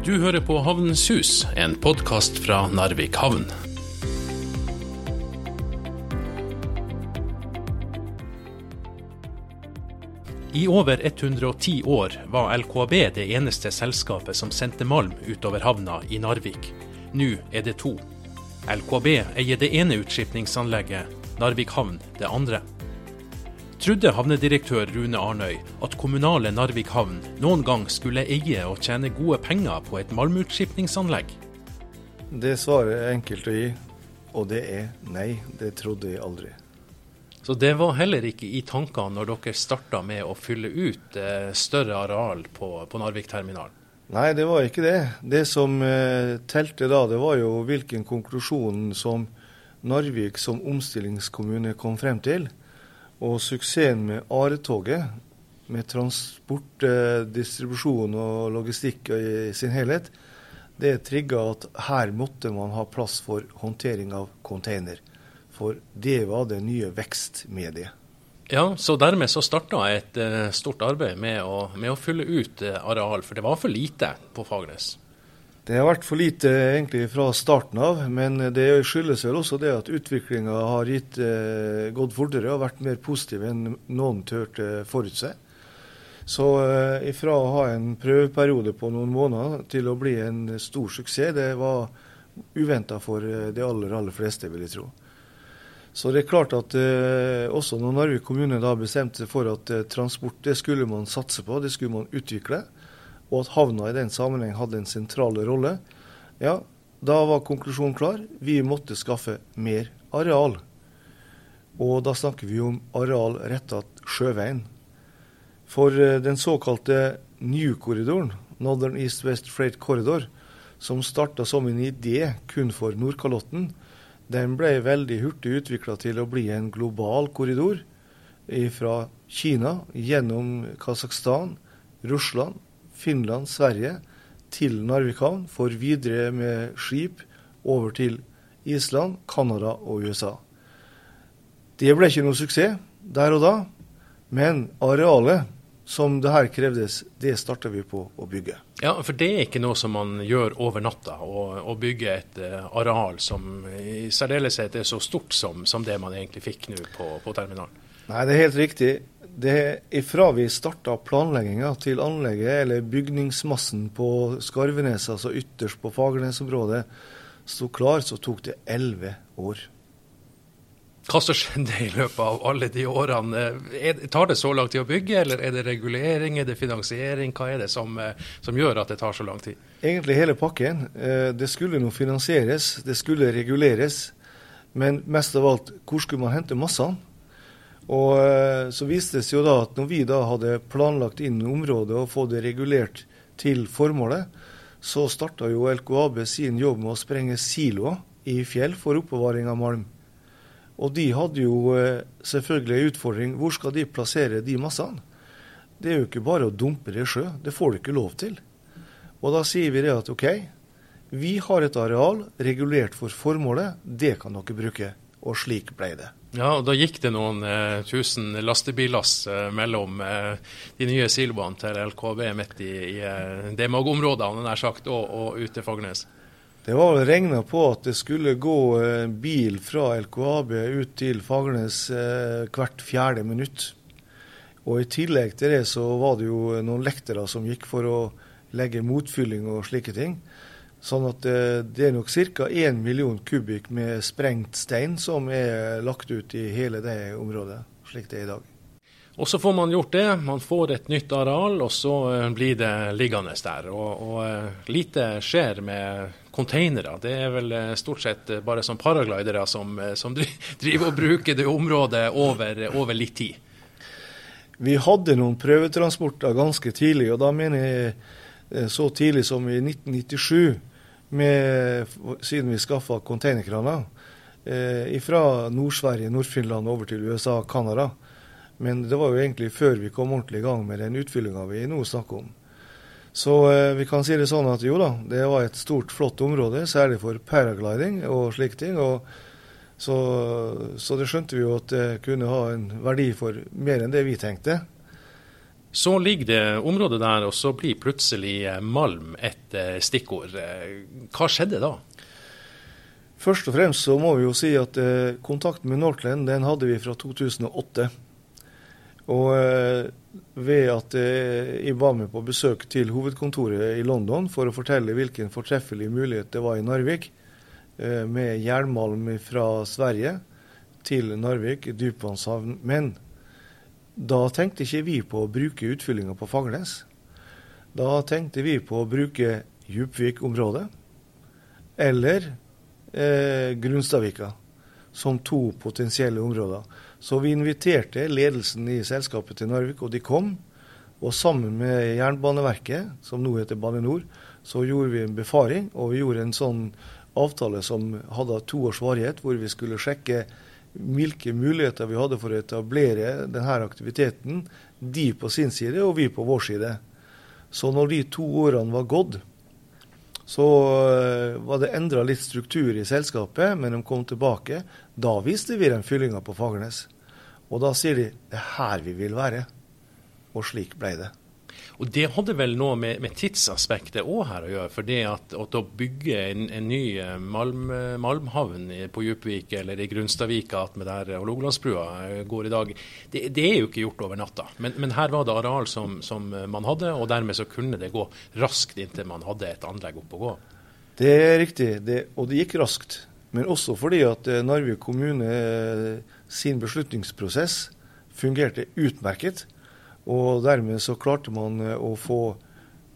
Du hører på Havnens hus, en podkast fra Narvik havn. I over 110 år var LKAB det eneste selskapet som sendte malm utover havna i Narvik. Nå er det to. LKAB eier det ene utskipningsanlegget, Narvik havn det andre. Trodde havnedirektør Rune Arnøy at kommunale Narvik havn noen gang skulle eie og tjene gode penger på et malmutskipningsanlegg? Det svaret er enkelt å gi, og det er nei. Det trodde jeg aldri. Så det var heller ikke i tankene når dere starta med å fylle ut eh, større areal på, på Narvik-terminalen? Nei, det var ikke det. Det som eh, telte da, det var jo hvilken konklusjon som Narvik som omstillingskommune kom frem til. Og suksessen med Aretoget, med transport, eh, distribusjon og logistikk i sin helhet, det trigga at her måtte man ha plass for håndtering av container. For det var det nye vekstmediet. Ja, så dermed så starta et uh, stort arbeid med å, med å fylle ut uh, areal, for det var for lite på Fagernes? Det har vært for lite egentlig fra starten av, men det skyldes vel også det at utviklinga har gitt, eh, gått fortere og vært mer positiv enn noen turte forutse. Så eh, ifra å ha en prøveperiode på noen måneder til å bli en stor suksess, det var uventa for eh, de aller, aller fleste, vil jeg tro. Så det er klart at eh, også når Narvik kommune da bestemte seg for at eh, transport det skulle man satse på, det skulle man utvikle, og at havna i den sammenheng hadde en sentral rolle, ja, da var konklusjonen klar. Vi måtte skaffe mer areal. Og da snakker vi om areal retta sjøveien. For eh, den såkalte New-korridoren, Northern East West Freight Corridor, som starta som en idé kun for Nordkalotten, den ble veldig hurtig utvikla til å bli en global korridor fra Kina gjennom Kasakhstan, Russland, Finland, Sverige til Narvikhavn for videre med skip over til Island, Canada og USA. Det ble ikke noe suksess der og da, men arealet som det her krevdes, det starta vi på å bygge. Ja, For det er ikke noe som man gjør over natta, å, bygge et uh, areal som i særdeleshet er så stort som, som det man egentlig fikk nå på, på terminalen? Nei, det er helt riktig det Ifra vi starta planlegginga til anlegget, eller bygningsmassen på Skarvenes, altså ytterst på Fagernes-området, sto klar, så tok det elleve år. Hva som skjedde i løpet av alle de årene? Er, tar det så lang tid å bygge, eller er det regulering, er det finansiering? Hva er det som, som gjør at det tar så lang tid? Egentlig hele pakken. Eh, det skulle nå finansieres, det skulle reguleres. Men mest av alt, hvor skulle man hente massene? Og eh, Så viste det seg jo da at når vi da hadde planlagt inn området og fått det regulert til formålet, så starta jo LKAB sin jobb med å sprenge siloer i fjell for oppbevaring av malm. Og de hadde jo eh, selvfølgelig en utfordring. Hvor skal de plassere de massene? Det er jo ikke bare å dumpe det i sjø. Det får du ikke lov til. Og da sier vi det at OK, vi har et areal regulert for formålet. Det kan dere bruke. Og slik ble det. Ja, og Da gikk det noen eh, tusen lastebillass eh, mellom eh, de nye siloene til LKB midt i, i eh, Demag-områdene sagt, og, og ut til Fagernes? Det var vel regna på at det skulle gå eh, bil fra LKAB ut til Fagernes eh, hvert fjerde minutt. Og I tillegg til det så var det jo noen lektere som gikk for å legge motfylling og slike ting. Sånn at eh, det er nok ca. 1 million kubikk med sprengt stein som er lagt ut i hele det området, slik det er i dag. Og Så får man gjort det, man får et nytt areal, og så eh, blir det liggende der. Og, og eh, lite skjer med containere. Det er vel stort sett bare som paraglidere som, som driver og bruker det området over, over litt tid. Vi hadde noen prøvetransporter ganske tidlig, og da mener jeg så tidlig som i 1997 med, siden vi skaffa containerkraner eh, fra Nord-Sverige, Nord-Finland over til USA og Canada. Men det var jo egentlig før vi kom ordentlig i gang med den utfyllinga vi nå snakker om. Så eh, vi kan si det sånn at jo da, det var et stort, flott område, særlig for paragliding og slike ting. og så, så, det skjønte vi jo at det kunne ha en verdi for mer enn det vi tenkte. Så ligger det området der, og så blir plutselig malm et stikkord. Hva skjedde da? Først og fremst så må vi jo si at kontakten med Northland den hadde vi fra 2008. Og eh, ved at eh, jeg var med på besøk til hovedkontoret i London for å fortelle hvilken fortreffelig mulighet det var i Narvik, eh, med jernmalm fra Sverige til Narvik, dypvannshavn. Men da tenkte ikke vi på å bruke utfyllinga på Fagernes. Da tenkte vi på å bruke Djupvik-området eller eh, Grunstadvika som to potensielle områder. Så vi inviterte ledelsen i selskapet til Narvik, og de kom. Og sammen med Jernbaneverket, som nå heter Bane Nor, så gjorde vi en befaring. Og vi gjorde en sånn avtale som hadde to års varighet, hvor vi skulle sjekke hvilke muligheter vi hadde for å etablere denne aktiviteten. De på sin side og vi på vår side. Så når de to årene var gått, så eh, var det endra litt struktur i selskapet, men de kom tilbake. Da viste vi den fyllinga på Fagernes. Og da sier de det er her vi vil være. Og slik ble det. Og Det hadde vel noe med, med tidsaspektet òg her å gjøre. For det at, at å bygge en, en ny eh, malm, malmhavn på Djupvik eller i Grunstadvika med der Hålogalandsbrua eh, går i dag, det, det, er jo ikke gjort over natta. Men, men her var det areal som, som, man hadde, og dermed så kunne det gå raskt inntil man hadde et anlegg opp å gå. Det er riktig, det, og det gikk raskt. Men også fordi at eh, Narvik kommune sin beslutningsprosess fungerte utmerket. Og dermed så klarte man eh, å få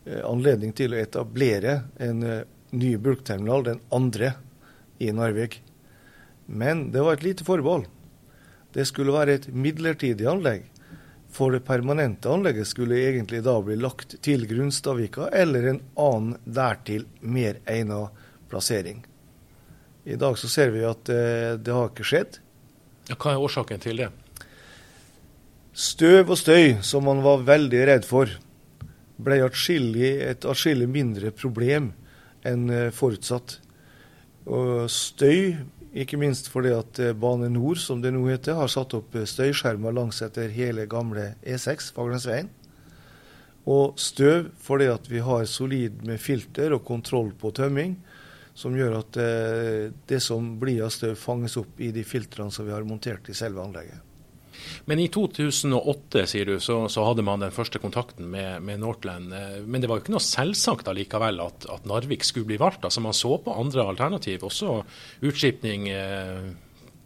eh, anledning til å etablere en eh, ny bulkterminal, den andre, i Narvik. Men det var et lite forbehold. Det skulle være et midlertidig anlegg. For det permanente anlegget skulle egentlig da bli lagt til Grunstadvika eller en annen dertil mer egnet plassering. I dag så ser vi at det har ikke skjedd. Hva er årsaken til det? Støv og støy, som man var veldig redd for, ble atskillig, et atskillig mindre problem enn eh, forutsatt. Og støy, ikke minst fordi at eh, Bane Nor, som det nå heter, har satt opp eh, støyskjermer langs etter hele gamle E6, Fagernesveien. Og støv fordi at vi har solid med filter og kontroll på tømming, som gjør at det som blir av støv, fanges opp i de filtrene som vi har montert i selve anlegget. Men i 2008 sier du, så, så hadde man den første kontakten med, med, Northland. Eh, men det var jo ikke noe selvsagt allikevel at, at, Narvik skulle bli valgt. Altså Man så på andre alternativ, også utskipning eh,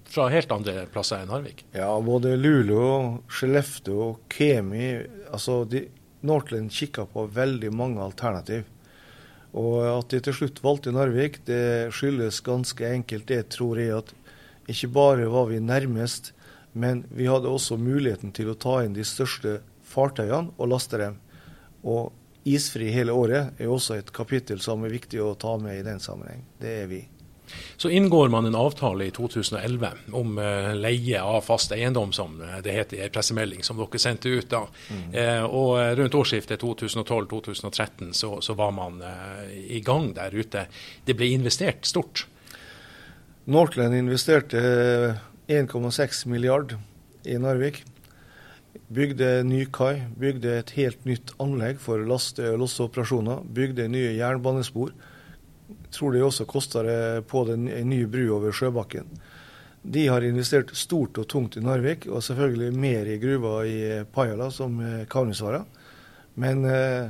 fra helt andre plasser enn Narvik. Ja, både Luleå, Skellefteå Kemi. altså de, Northland kikka på veldig mange alternativ. Og at de til slutt valgte Narvik, det skyldes ganske enkelt det, tror jeg, at ikke bare var vi nærmest men vi hadde også muligheten til å ta inn de største fartøyene og laste dem. Og isfri hele året er også et kapittel som er viktig å ta med i den sammenheng. Det er vi. Så inngår man en avtale i 2011 om uh, leie av fast eiendom, som eh, det heter i en pressemelding som dere sendte ut da. Mm. Uh, og rundt årsskiftet 2012-2013 så, så, var man uh, i gang der ute. Det ble investert stort. Northland investerte 1,6 milliard i Narvik. Bygde ny kai, bygde et helt nytt anlegg for laste- og losseoperasjoner. Bygde nye jernbanespor. Tror det også kosta det på den, en ny bru over sjøbakken. De har investert stort og tungt i Narvik, og selvfølgelig mer i gruva i Pajala, som Kaunisvara. Men eh,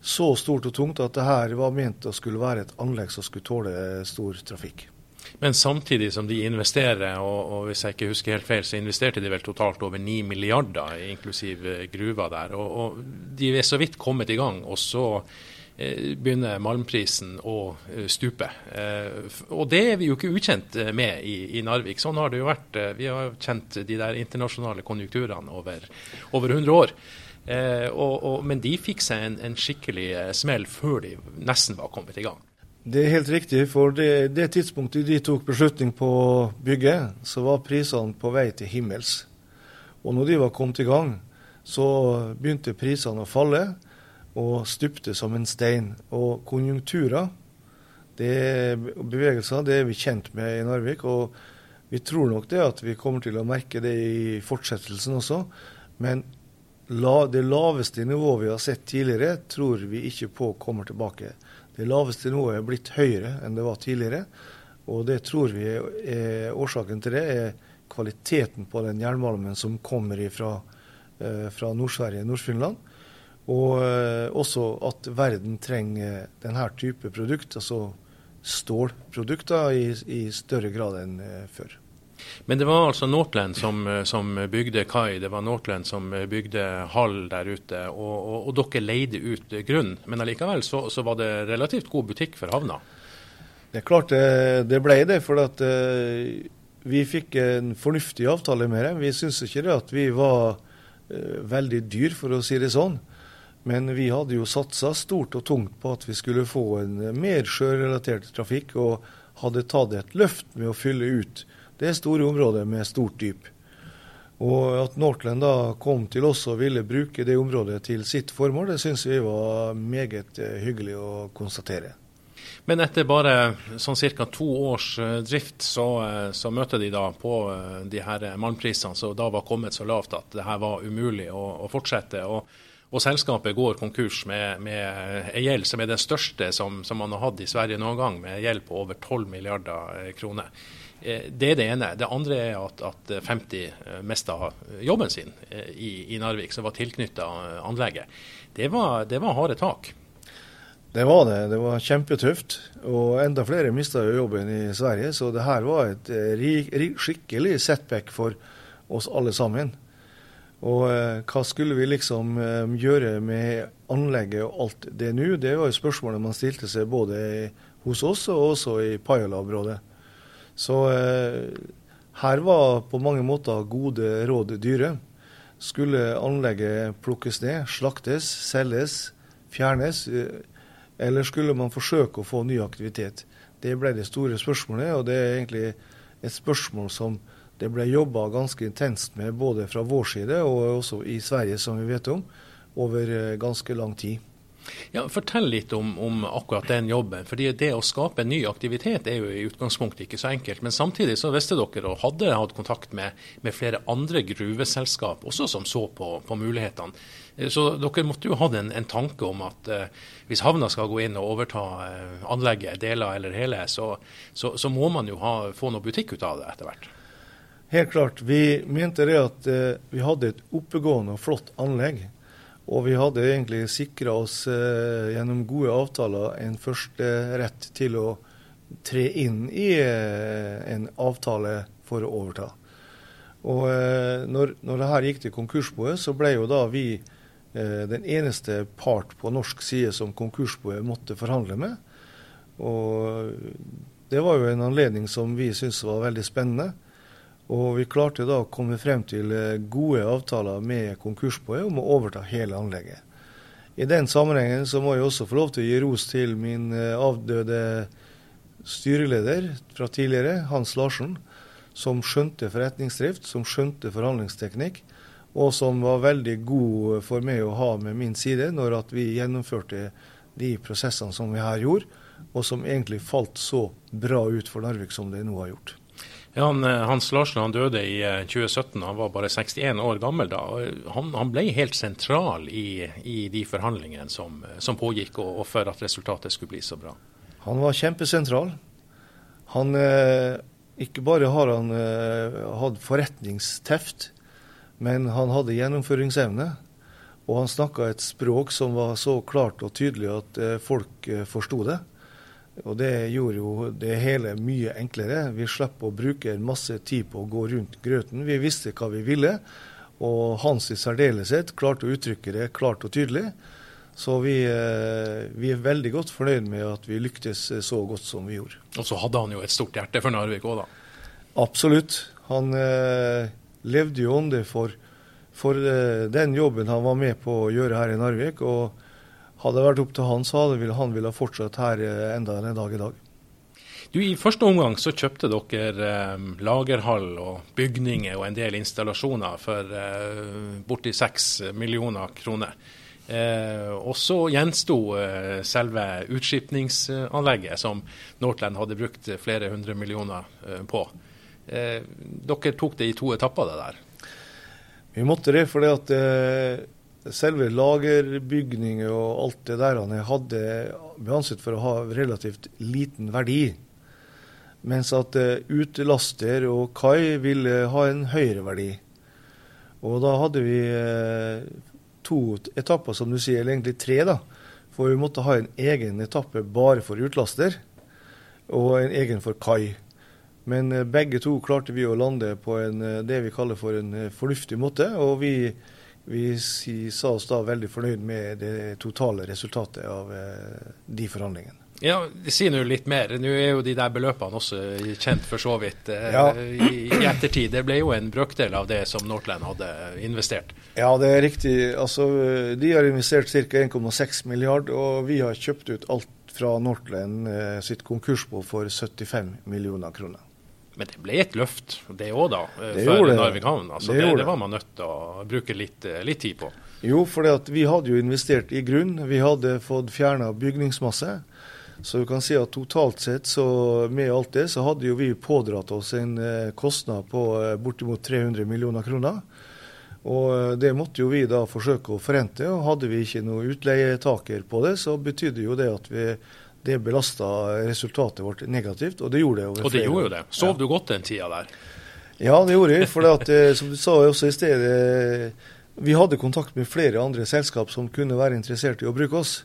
så stort og tungt at det her var ment å skulle være et anlegg som skulle tåle stor trafikk. Men samtidig som de investerer, og, og, hvis jeg ikke husker helt feil, så investerte de vel totalt over 9 milliarder, inklusiv eh, gruva der. Og, og, de er så vidt kommet i gang. og så eh, begynner malmprisen å eh, stupe. Og det er vi jo ikke ukjent med i, i, Narvik. Sånn har det jo vært. Vi har kjent de der internasjonale konjunkturene over, over 100 år. Eh, og, men de fikk seg en, en skikkelig smell før de nesten var kommet i gang. Det er helt riktig. For det, det tidspunktet de tok beslutning på bygget, så var prisene på vei til himmels. Og når de var kommet i gang, så begynte prisene å falle og stupte som en stein. Og konjunkturer, det bevegelser, det er vi kjent med i Narvik. Og vi tror nok det at vi kommer til å merke det i fortsettelsen også. Men la, det laveste nivået vi har sett tidligere, tror vi ikke på kommer tilbake. Det laveste nivået er blitt høyere enn det var tidligere. Og det tror vi er, årsaken til det er kvaliteten på den jernmalmen som kommer ifra, eh, fra Nord-Sverige og Nord-Finland. Og eh, også at verden trenger denne type produkt, altså stålprodukter, i, i større grad enn eh, før. Men det var altså Northland som, som bygde kai, det var Northland som bygde hall der ute. Og, og, og dere leide ut grunn, men allikevel så, så, var det relativt god butikk for havna? Det er klart det, det ble det, for at uh, vi fikk en fornuftig avtale med dem. Vi syns ikke det at vi var uh, veldig dyr, for å si det sånn. Men vi hadde jo satsa stort og tungt på at vi skulle få en mer sjørelatert trafikk, og hadde tatt et løft med å fylle ut det er store områder med stort dyp. Og at Northland da kom til oss og ville bruke det området til sitt formål, det syns vi var meget eh, hyggelig å konstatere. Men etter bare sånn ca. to års eh, drift, så, eh, så, møter de da på de her malmprisene som da var kommet så lavt at det her var umulig å, å fortsette. Og, og, selskapet går konkurs med, med en gjeld som er den største som, som man har hatt i Sverige noen gang, med gjeld på over 12 milliarder kroner. Eh, det er det ene. Det andre er at, at 50 eh, mista jobben sin eh, i, i Narvik, som var tilknytta anlegget. Det var, det var, harde tak. Det var det. Det var kjempetøft. Og enda flere mista jobben i Sverige. Så det her var et skikkelig setback for oss alle sammen. Og eh, hva skulle vi liksom eh, gjøre med anlegget og alt det nå? Det var jo spørsmålet man stilte seg både hos oss og også i Pajala-området. Så eh, her var på mange måter gode råd dyre. Skulle anlegget plukkes ned, slaktes, selges, fjernes, eh, eller skulle man forsøke å få ny aktivitet? Det ble det store spørsmålet, og det er egentlig et spørsmål som det ble jobba ganske intenst med både fra vår side og også i Sverige, som vi vet om, over eh, ganske lang tid. Ja, Fortell litt om, om, akkurat den jobben. fordi Det å skape ny aktivitet er jo i utgangspunktet ikke så enkelt. Men samtidig så visste dere og hadde hatt kontakt med, med flere andre gruveselskap også som så på, på, mulighetene. Så dere måtte jo ha en, en tanke om at eh, hvis havna skal gå inn og overta eh, anlegget, deler eller hele, så, så, så må man jo ha, få noe butikk ut av det etter hvert. Helt klart. Vi mente det at eh, vi hadde et oppegående og flott anlegg og vi hadde egentlig sikra oss eh, gjennom gode avtaler en første rett til å tre inn i eh, en avtale for å overta. Og eh, når, når det her gikk til konkursboet, så ble jo da vi eh, den eneste part på norsk side som konkursboet måtte forhandle med. Og det var jo en anledning som vi syntes var veldig spennende. Og vi klarte da å komme frem til eh, gode avtaler med konkursboet om å overta hele anlegget. I den sammenhengen så må jeg også få lov til å gi ros til min eh, avdøde styreleder fra tidligere, Hans Larsen, som skjønte forretningsdrift, som skjønte forhandlingsteknikk, og som var veldig god for meg å ha med min side når at vi gjennomførte de prosessene som vi her gjorde, og som egentlig falt så bra ut for Narvik som det nå har gjort. Ja, han, eh, Hans Larsen han døde i 2017, eh, han var bare 61 år gammel da. Han, han ble helt sentral i, i de forhandlingene som, som pågikk, og, og, for at resultatet skulle bli så bra. Han var kjempesentral. Han, eh, ikke bare har han eh, hatt forretningsteft, men han hadde gjennomføringsevne. Og han snakka et språk som var så klart og tydelig at eh, folk eh, forsto det. Og det gjorde jo det hele mye enklere. Vi slapp å bruke masse tid på å gå rundt grøten. Vi visste hva vi ville, og Hans i særdeleshet klarte å uttrykke det klart og tydelig. Så vi, eh, vi, er veldig godt fornøyd med at vi lyktes så godt som vi gjorde. Og så hadde han jo et stort hjerte for Narvik òg, da? Absolutt. Han eh, levde jo ånde for, for eh, den jobben han var med på å gjøre her i Narvik. og hadde det vært opp til han, så hadde han ville fortsatt her eh, enda en dag i dag. Du, I første omgang så kjøpte dere eh, lagerhall og bygninger og en del installasjoner for eh, borti seks millioner kroner. Eh, og så gjensto eh, selve utskipningsanlegget, som Northland hadde brukt flere hundre millioner eh, på. Eh, dere tok det i to etapper, det der? Vi måtte det, for selve lagerbygninger og alt det der han hadde ble ansett for å ha relativt liten verdi. Mens at uh, utelaster og kai ville ha en høyere verdi. Og da hadde vi uh, to etapper, som du sier, eller egentlig tre. da. For vi måtte ha en egen etappe bare for utlaster, og en egen for kai. Men uh, begge to klarte vi å lande på en, det vi kaller for en fornuftig måte. og vi vi sa oss da veldig fornøyd med det totale resultatet av eh, de forhandlingene. Ja, Si nå litt mer. Nå er jo de der beløpene også kjent for så vidt eh, ja. i, i, ettertid. Det ble jo en brøkdel av det som Northland hadde investert. Ja, det er riktig. Altså, De har investert ca. 1,6 milliard, og vi har kjøpt ut alt fra Northland eh, sitt konkursbo for 75 millioner kroner. Men det ble et løft, det òg, da, det for Narvik havn. Altså, det, det, det, var man nødt til å bruke litt, eh, litt tid på. Jo, for vi hadde jo investert i grunn. Vi hadde fått fjerna bygningsmasse. Så du kan si at totalt sett, så med alt det, så hadde jo vi pådratt oss en eh, kostnad på bortimot 300 millioner kroner. Og det måtte jo vi da forsøke å forrente. Og hadde vi ikke noe utleietaker på det, så betydde jo det at vi det belasta resultatet vårt negativt, og det gjorde det. og det gjorde jo det. Sov ja. du godt den tida der? Ja, det gjorde jeg. For at, eh, som du sa også i sted, vi hadde kontakt med flere andre selskap som kunne være interessert i å bruke oss.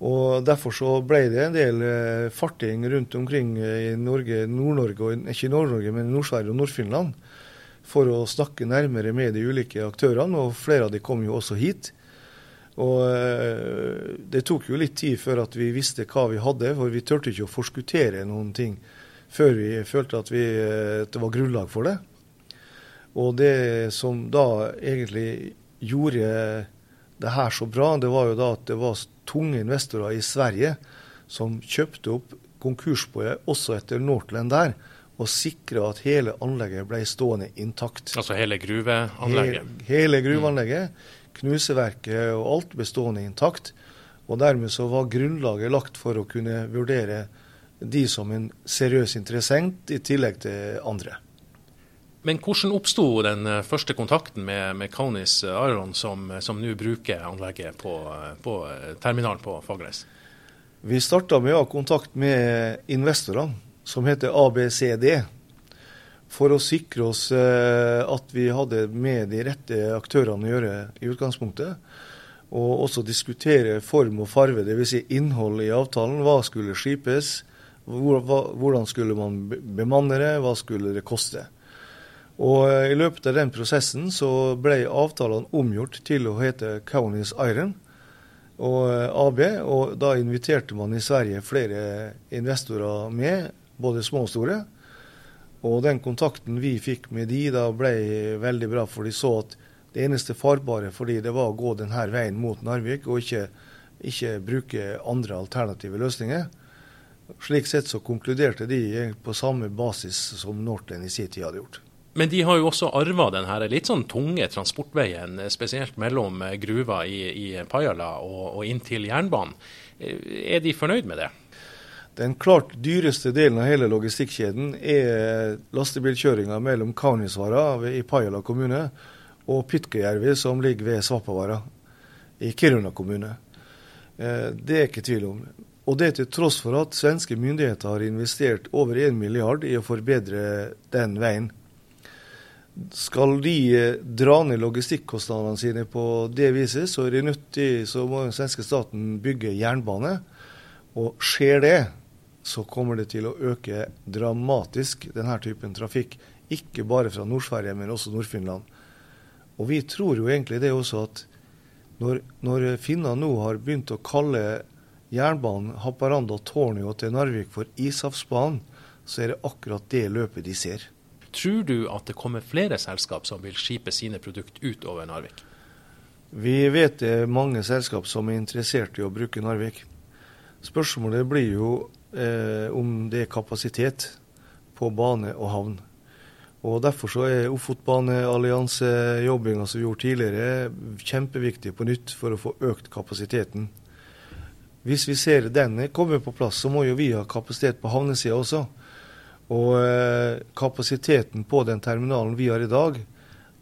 Og Derfor så ble det en del eh, farting rundt omkring i Norge, Nord-Norge, ikke Nord-Norge, men Nord-Sverige og Nord-Finland, for å snakke nærmere med de ulike aktørene. og Flere av de kom jo også hit. Og eh, Det tok jo litt tid før at vi visste hva vi hadde, for vi turte ikke å forskuttere noen ting før vi følte at, vi, eh, at det var grunnlag for det. Og det som da egentlig gjorde det her så bra, det var jo da at det var tunge investorer i Sverige som kjøpte opp konkursboet også etter Northland der, og sikra at hele anlegget ble stående intakt. Altså hele gruveanlegget? Hele, hele gruveanlegget. Mm knuseverket og alt bestående intakt. Og dermed så var grunnlaget lagt for å kunne vurdere de som en seriøs interessent, i tillegg til andre. Men hvordan oppsto den eh, første kontakten med, med Kaunis Aron, som nå bruker anlegget på, på eh, terminalen på Fagernes? Vi starta med å ha kontakt med investorene, som heter ABCD for å sikre oss eh, at vi hadde med de rette aktørene å gjøre i utgangspunktet. Og også diskutere form og farve, dvs. Si innhold i avtalen. Hva skulle skipes? Hvordan skulle man bemanne det? Hva skulle det koste? Og eh, I løpet av den prosessen så ble avtalene omgjort til å hete Kaunis Iron og eh, AB. Og da inviterte man i Sverige flere investorer med, både små og store. Og den kontakten vi fikk med de da ble veldig bra, for de så at det eneste farbare for de det var å gå denne veien mot Narvik, og ikke, ikke bruke andre alternative løsninger. Slik sett så konkluderte de på samme basis som Norten i sin tid hadde gjort. Men de har jo også arva denne litt sånn tunge transportveien, spesielt mellom gruva i, i Pajala og, og inn til jernbanen. Er de fornøyd med det? Den klart dyreste delen av hele logistikkjeden er lastebilkjøringa mellom Kaunisvaara i Pajala kommune og Pytkajärvi, som ligger ved Svappavaara i Kiruna kommune. Eh, det er ikke tvil om. Og det til tross for at svenske myndigheter har investert over 1 milliard i å forbedre den veien. Skal de eh, dra ned logistikkostnadene sine på det viset, så er de nødt til, så må den svenske staten bygge jernbane. Og skjer det, så kommer det til å øke dramatisk denne typen trafikk. Ikke bare fra Nord-Sverige, men også Nord-Finland. Og vi tror jo egentlig det også at når, når finnene nå har begynt å kalle jernbanen Haparanda-Tornio til Narvik for Ishavsbanen, så er det akkurat det løpet de ser. Tror du at det kommer flere selskap som vil skipe sine produkt ut over Narvik? Vi vet det er mange selskap som er interessert i å bruke Narvik. Spørsmålet blir jo eh, om det er kapasitet på bane og havn. Og Derfor så er Ofotbanealliansejobbinga som vi gjorde tidligere, kjempeviktig på nytt for å få økt kapasiteten. Hvis vi ser denne komme på plass, så må jo vi ha kapasitet på havnesida også. Og eh, kapasiteten på den terminalen vi har i dag,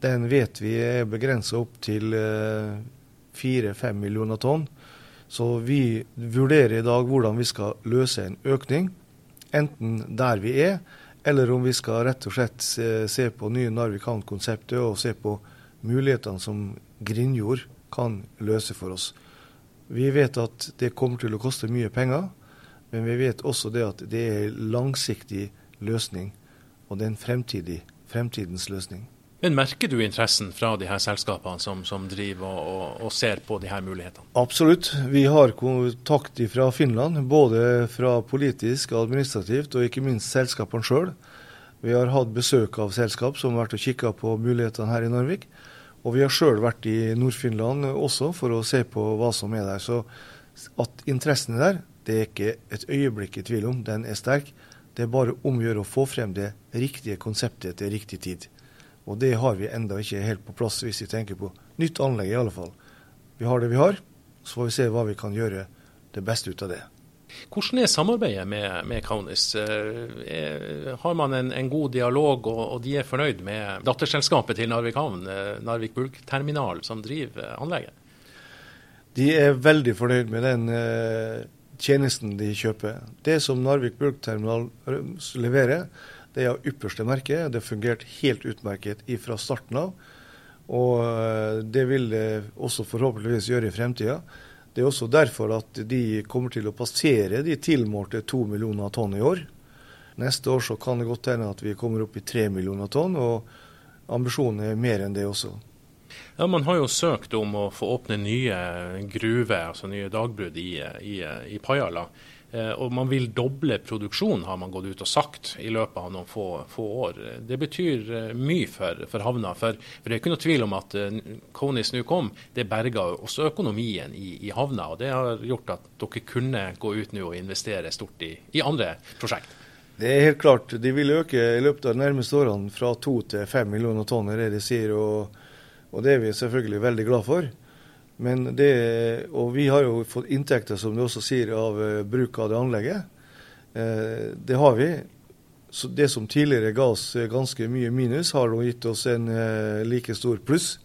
den vet vi er begrensa opp til eh, fire-fem millioner tonn. Så vi vurderer i dag hvordan vi skal løse en økning, enten der vi er, eller om vi skal rett og slett se på nye Narvik havn-konseptet og se på mulighetene som Grindjord kan løse for oss. Vi vet at det kommer til å koste mye penger, men vi vet også det at det er en langsiktig løsning, og det er en fremtidig, fremtidens løsning. Men Merker du interessen fra de her selskapene som, som driver og, og, ser på de her mulighetene? Absolutt. Vi har kontakt fra Finland, både fra politisk, administrativt og ikke minst selskapene sjøl. Vi har hatt besøk av selskap som har vært og kikka på mulighetene her i Narvik. Og vi har sjøl vært i Nord-Finland også for å se på hva som er der. Så at interessen er der, det er ikke et øyeblikk i tvil om. Den er sterk. Det er bare om å gjøre å få frem det riktige konseptet til riktig tid. Og det har vi enda ikke helt på plass, hvis vi tenker på nytt anlegg i alle fall. Vi har det vi har, så får vi se hva vi kan gjøre det beste ut av det. Hvordan er samarbeidet med, med Kaunis? Eh, har man en, en god dialog, og, og, de er fornøyd med datterselskapet til Narvik havn, Narvik Narvik Bulkterminal, som driver anlegget? De er veldig fornøyd med den eh, tjenesten de kjøper. Det som Narvik Bulkterminal leverer, det er av ypperste merke. Det har fungert helt utmerket fra starten av. Og eh, det vil det også forhåpentligvis gjøre i fremtida. Det er også derfor at de kommer til å passere de tilmålte to millioner tonn i år. Neste år så kan det godt hende at vi kommer opp i tre millioner tonn, og ambisjonen er mer enn det også. Ja, Man har jo søkt om å få åpne nye gruver, altså nye dagbrudd i, i, i Pajala. Eh, og man vil doble produksjonen, har man gått ut og sagt, i løpet av noen få, få år. Det betyr eh, mye for, for havna. For, for, det er ikke noe tvil om at Konis eh, nå kom, det berga også økonomien i, i, havna. Og det har gjort at dere kunne gå ut nå og investere stort i, i andre prosjekt. Det er helt klart. De vil øke i løpet av de nærmeste årene fra to til fem millioner tonn, er det de sier. Og, og det er vi selvfølgelig veldig glad for. Men det, og vi har jo fått inntekter, som du også sier, av uh, bruk av det anlegget. Uh, det har vi. Så det som tidligere ga oss ganske mye minus, har nå gitt oss en like stor pluss.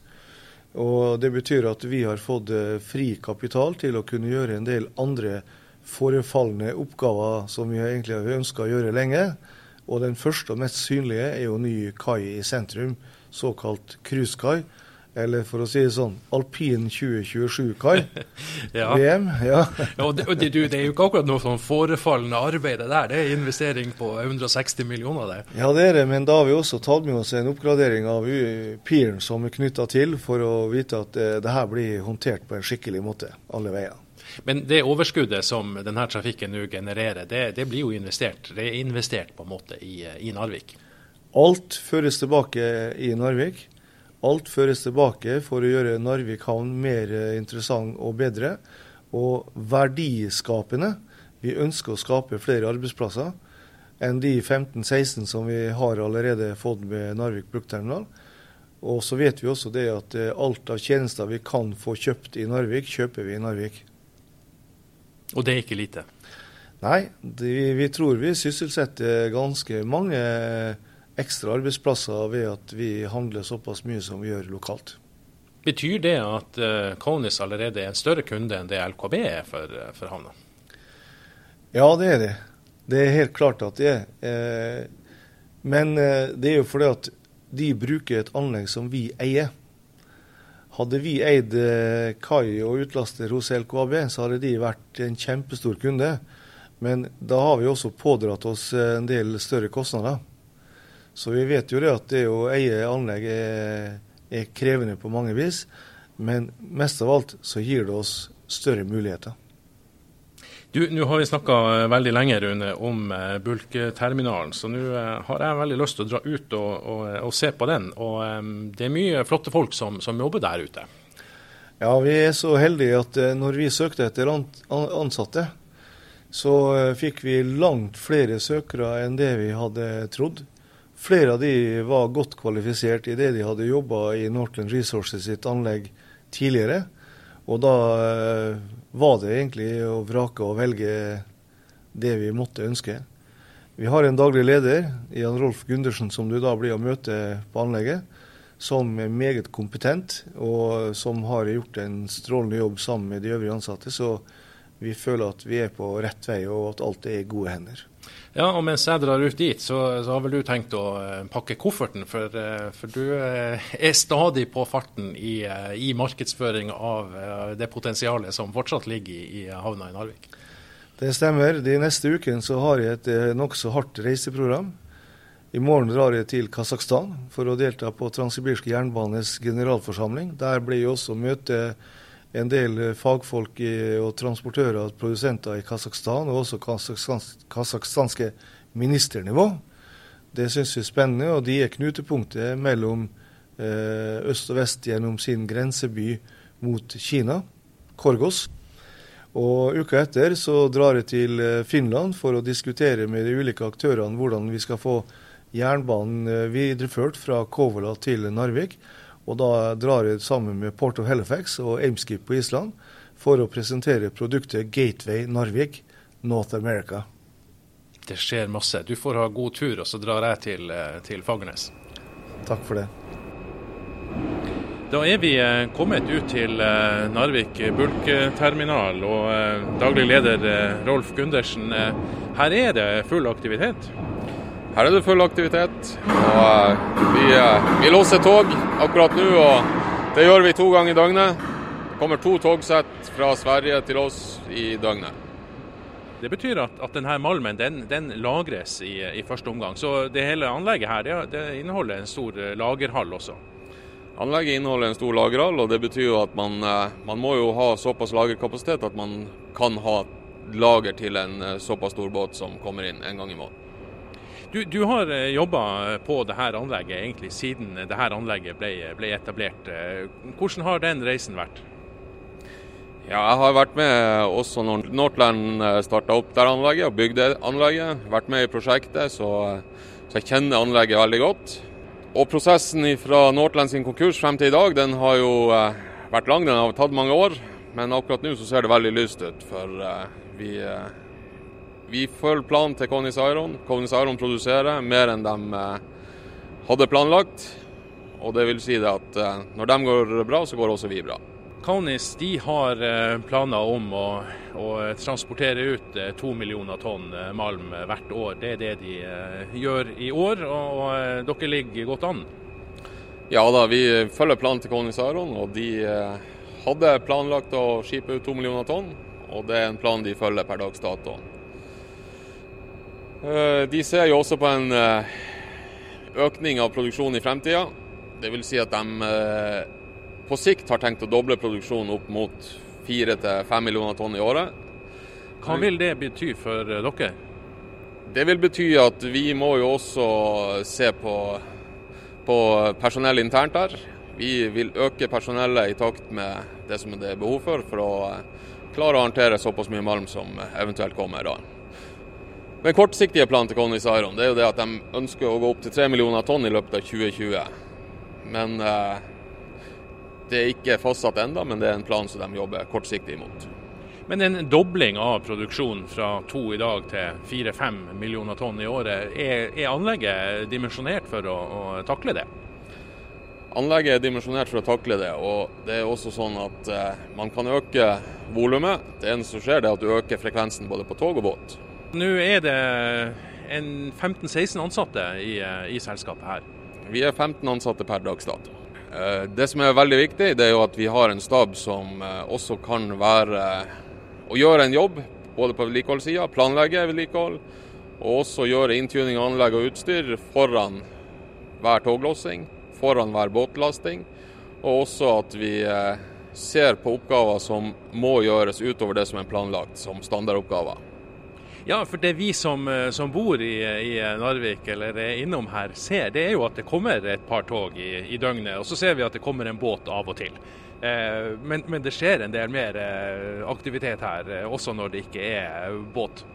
Og Det betyr at vi har fått fri kapital til å kunne gjøre en del andre forefallende oppgaver som vi egentlig har ønska å gjøre lenge. Og den første og mest synlige er jo ny kai i sentrum, såkalt cruisekai eller for å si det sånn, alpin 2027-kar. ja. VM. Ja. ja det, det, det, er jo ikke akkurat noe sånn forefallende arbeid det der. Det er investering på 160 millioner. det. Ja, det er det, men da har vi også tatt med oss en oppgradering av piren som er knytta til, for å vite at det, eh, det her blir håndtert på en skikkelig måte alle veier. Men det overskuddet som denne trafikken nå genererer, det, det, blir jo investert, det er investert på en måte i, i Narvik? Alt føres tilbake i Narvik. Alt føres tilbake for å gjøre Narvik havn mer eh, interessant og bedre. Og verdiskapende. Vi ønsker å skape flere arbeidsplasser enn de 15-16 som vi har allerede fått med Narvik bruktterminal. Og så vet vi også det at eh, alt av tjenester vi kan få kjøpt i Narvik, kjøper vi i Narvik. Og det er ikke lite? Nei, det, vi tror vi sysselsetter ganske mange ekstra arbeidsplasser ved at vi handler såpass mye som vi gjør lokalt. Betyr det at uh, Konis allerede er en større kunde enn det LKB er for, uh, for havna? Ja, det er det. Det er helt klart at det er. Eh, men eh, det er jo fordi at de bruker et anlegg som vi eier. Hadde vi eid eh, kai og utlaster hos LKAB, så hadde de vært en kjempestor kunde. Men da har vi også pådratt oss eh, en del større kostnader. Så vi vet jo det at det å eie anlegg er, er krevende på mange vis. Men mest av alt så gir det oss større muligheter. Du, Nå har vi snakka eh, veldig lenge Rune, om eh, bulkterminalen, så nå eh, har jeg veldig lyst til å dra ut og, og, og se på den. Og um, Det er mye flotte folk som, som, jobber der ute. Ja, vi er så heldige at når vi søkte etter ansatte, så fikk vi langt flere søkere enn det vi hadde trodd. Flere av de var godt kvalifisert i det de hadde jobba i Northland Resources sitt anlegg tidligere. Og da eh, var det egentlig å vrake og velge det vi måtte ønske. Vi har en daglig leder, Jan Rolf Gundersen, som du da blir å møte på anlegget, som er meget kompetent, og som har gjort en strålende jobb sammen med de øvrige ansatte. Så vi føler at vi er på rett vei, og at alt er i gode hender. Ja, og mens jeg drar ut dit, så, så har vel du tenkt å uh, pakke kofferten. For, uh, for du uh, er stadig på farten i, i markedsføring av det potensialet som fortsatt ligger i, havna i Narvik. Det stemmer. De neste ukene så har jeg et nokså hardt reiseprogram. I morgen drar jeg til Kasakhstan for å delta på Transsibirsk jernbanes generalforsamling. Der blir jeg også møte en del fagfolk og transportører og produsenter i Kasakhstan, og også kasakhstanske ministernivå. Det syns vi er spennende, og de er knutepunktet mellom eh, øst og vest gjennom sin grenseby mot Kina, Korgos. Og Uka etter så drar jeg til eh, Finland for å diskutere med de ulike aktørene hvordan vi skal få jernbanen eh, videreført fra Kovola til Narvik. Og da drar jeg sammen med Port of Halifax og Ameskip på Island for å presentere produktet Gateway Narvik North America. Det skjer masse. Du får ha god tur, og så drar jeg til, eh, til Fagernes. Takk for det. Da er vi eh, kommet ut til Narvik bulkterminal, og daglig leder Rolf Gundersen. Her er det full aktivitet? Her er det full aktivitet. og eh, Vi, eh, vi låser tog akkurat nå, og det gjør vi to ganger i døgnet. Det kommer to togsett fra Sverige til oss i døgnet. Det betyr at, at denne malmen den, den lagres i, i, første omgang. Så det hele anlegget her det, det inneholder en stor eh, lagerhall også? Anlegget inneholder en stor lagerhall, og det betyr at man, man må jo ha såpass lagerkapasitet at man kan ha lager til en såpass stor båt som kommer inn en gang i måneden. Du, du har eh, jobba på dette anlegget egentlig siden dette anlegget ble, ble, etablert. Eh, hvordan har den reisen vært? Ja, jeg har vært med også når Northland eh, starta opp der anlegget og bygde anlegget. Vært med i prosjektet, så, så, jeg kjenner anlegget veldig godt. Og prosessen fra Northland sin konkurs frem til i dag, den har jo vært lang. Den har tatt mange år. Men akkurat nå så ser det veldig lyst ut. For vi vi følger planen til Conis Iron. Conis Iron produserer mer enn de eh, hadde planlagt. Og det vil si det at eh, når de går bra, så går også vi bra. Kaunis de har eh, planer om å, å, transportere ut to millioner tonn malm hvert år. Det er det de gjør i år, og dere ligger godt an? Ja da, vi følger planen til Kaunis Iron. Og de hadde planlagt å skipe ut to millioner tonn. Og det er en plan de følger per dags dato. Eh, de ser jo også på en eh, økning av produksjonen i fremtida. Dvs. Si at de eh, på sikt har tenkt å doble produksjonen opp mot 4-5 millioner tonn i året. Hva vil det bety for dere? Det vil bety at vi må jo også se på, på personell internt her. Vi vil øke personellet i takt med det som det er behov for, for å klare å håndtere såpass mye malm som eventuelt kommer da. Den kortsiktige planen til Conny Saron det er jo det at de ønsker å gå opp til 3 millioner tonn i løpet av 2020. Men eh, det er ikke fastsatt enda, men det er en plan som de jobber kortsiktig imot. Men en dobling av produksjonen fra to i dag til 4-5 millioner tonn i året, er, er anlegget dimensjonert for å, å, takle det? Anlegget er dimensjonert for å takle det, og det er også sånn at eh, man kan øke volumet. Det eneste som skjer, er at du øker frekvensen både på tog og båt. Nå er det 15-16 ansatte i, i, selskapet her. Vi er 15 ansatte per dags dato. Eh, det som er veldig viktig, det er jo at vi har en stab som eh, også kan være å gjøre en jobb både på vedlikeholdssida, planlegge vedlikehold, og også gjøre inntuning av anlegg og utstyr foran hver toglossing, foran hver båtlasting. Og også at vi eh, ser på oppgaver som må gjøres utover det som er planlagt som standardoppgaver. Ja, for det vi som, eh, som bor i, i, Narvik eller er innom her ser, det er jo at det kommer et par tog i, i døgnet. Og så ser vi at det kommer en båt av og til. Eh, men, men, det skjer en del mer eh, aktivitet her, eh, også når det ikke er båt.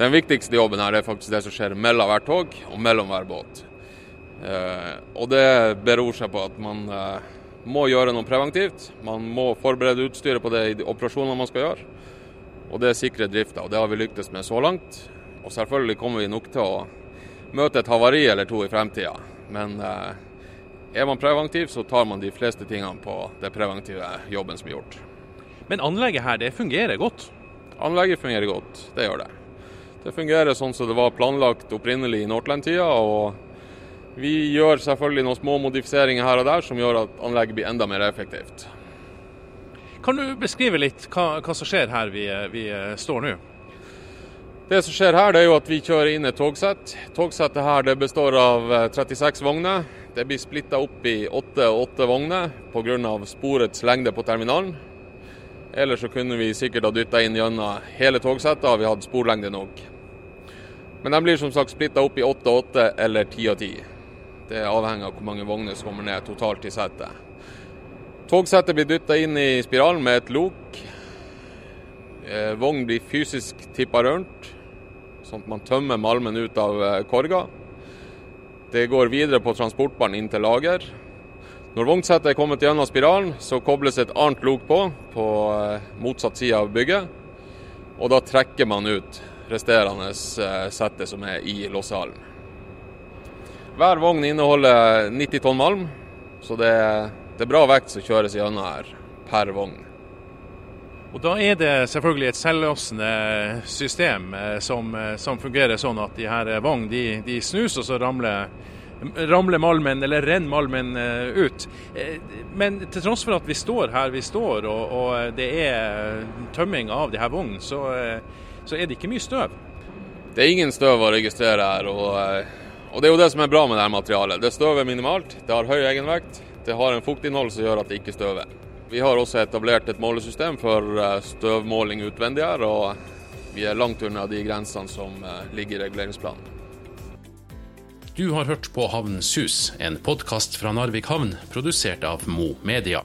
Den viktigste jobben her er faktisk det som skjer mellom hvert tog og mellom hver båt. Eh, og det beror seg på at man eh, må gjøre noe preventivt. Man må forberede utstyret på det de operasjonene man skal gjøre og det sikrer drifta. Og det har vi lyktes med så langt. Og selvfølgelig kommer vi nok til å møte et havari eller to i fremtida. Men eh, er man preventiv, så tar man de fleste tingene på det preventive jobben som er gjort. Men anlegget her, det fungerer godt? Anlegget fungerer godt, det gjør det. Det fungerer sånn som det var planlagt opprinnelig i Nordland-tida. og vi gjør selvfølgelig noen små modifiseringer her og der som gjør at anlegget blir enda mer effektivt. Kan du beskrive litt hva, hva som skjer her vi, vi står nå? Det som skjer her, det er jo at vi kjører inn et togsett. Togsettet her det består av 36 vogner. Det blir splitta opp i åtte og åtte vogner pga. sporets lengde på terminalen. Ellers så kunne vi sikkert ha dytta inn gjennom hele togsettet, og vi hadde sporlengde nok. Men de blir som sagt splitta opp i åtte og åtte eller ti og ti. Det avhenger av hvor mange vogner som kommer ned totalt i settet. Togsettet blir dytta inn i spiralen med et lok. Eh, vogn blir fysisk tippa rundt, sånn at man tømmer malmen ut av eh, korga. Det går videre på transportbanen inn til lager. Når vognsettet er kommet gjennom spiralen, så kobles et annet lok på, på eh, motsatt side av bygget. Og da trekker man ut resterende sette som er i lossehallen. Hver vogn inneholder 90 tonn malm, så det er, det er bra vekt som kjøres gjennom her per vogn. Og Da er det selvfølgelig et selvlåsende system eh, som, eh, som, fungerer sånn at de her vogn de, de snus, og så ramler, ramler malmen, eller renner malmen eh, ut. Men til tross for at vi står her vi står, og, og det er tømming av de her vognene, så, så, er det ikke mye støv. Det er ingen støv å registrere her. og, og Det er jo det som er bra med dette materialet. Det Støvet er minimalt, det har høy egenvekt, det har en fuktinnhold som gjør at det ikke støver. Vi har også etablert et målesystem for eh, støvmåling utvendig her, og vi er langt unna de grensene som eh, ligger i reguleringsplanen. Du har hørt på Havnens hus, en podkast fra Narvik havn, produsert av Mo Media.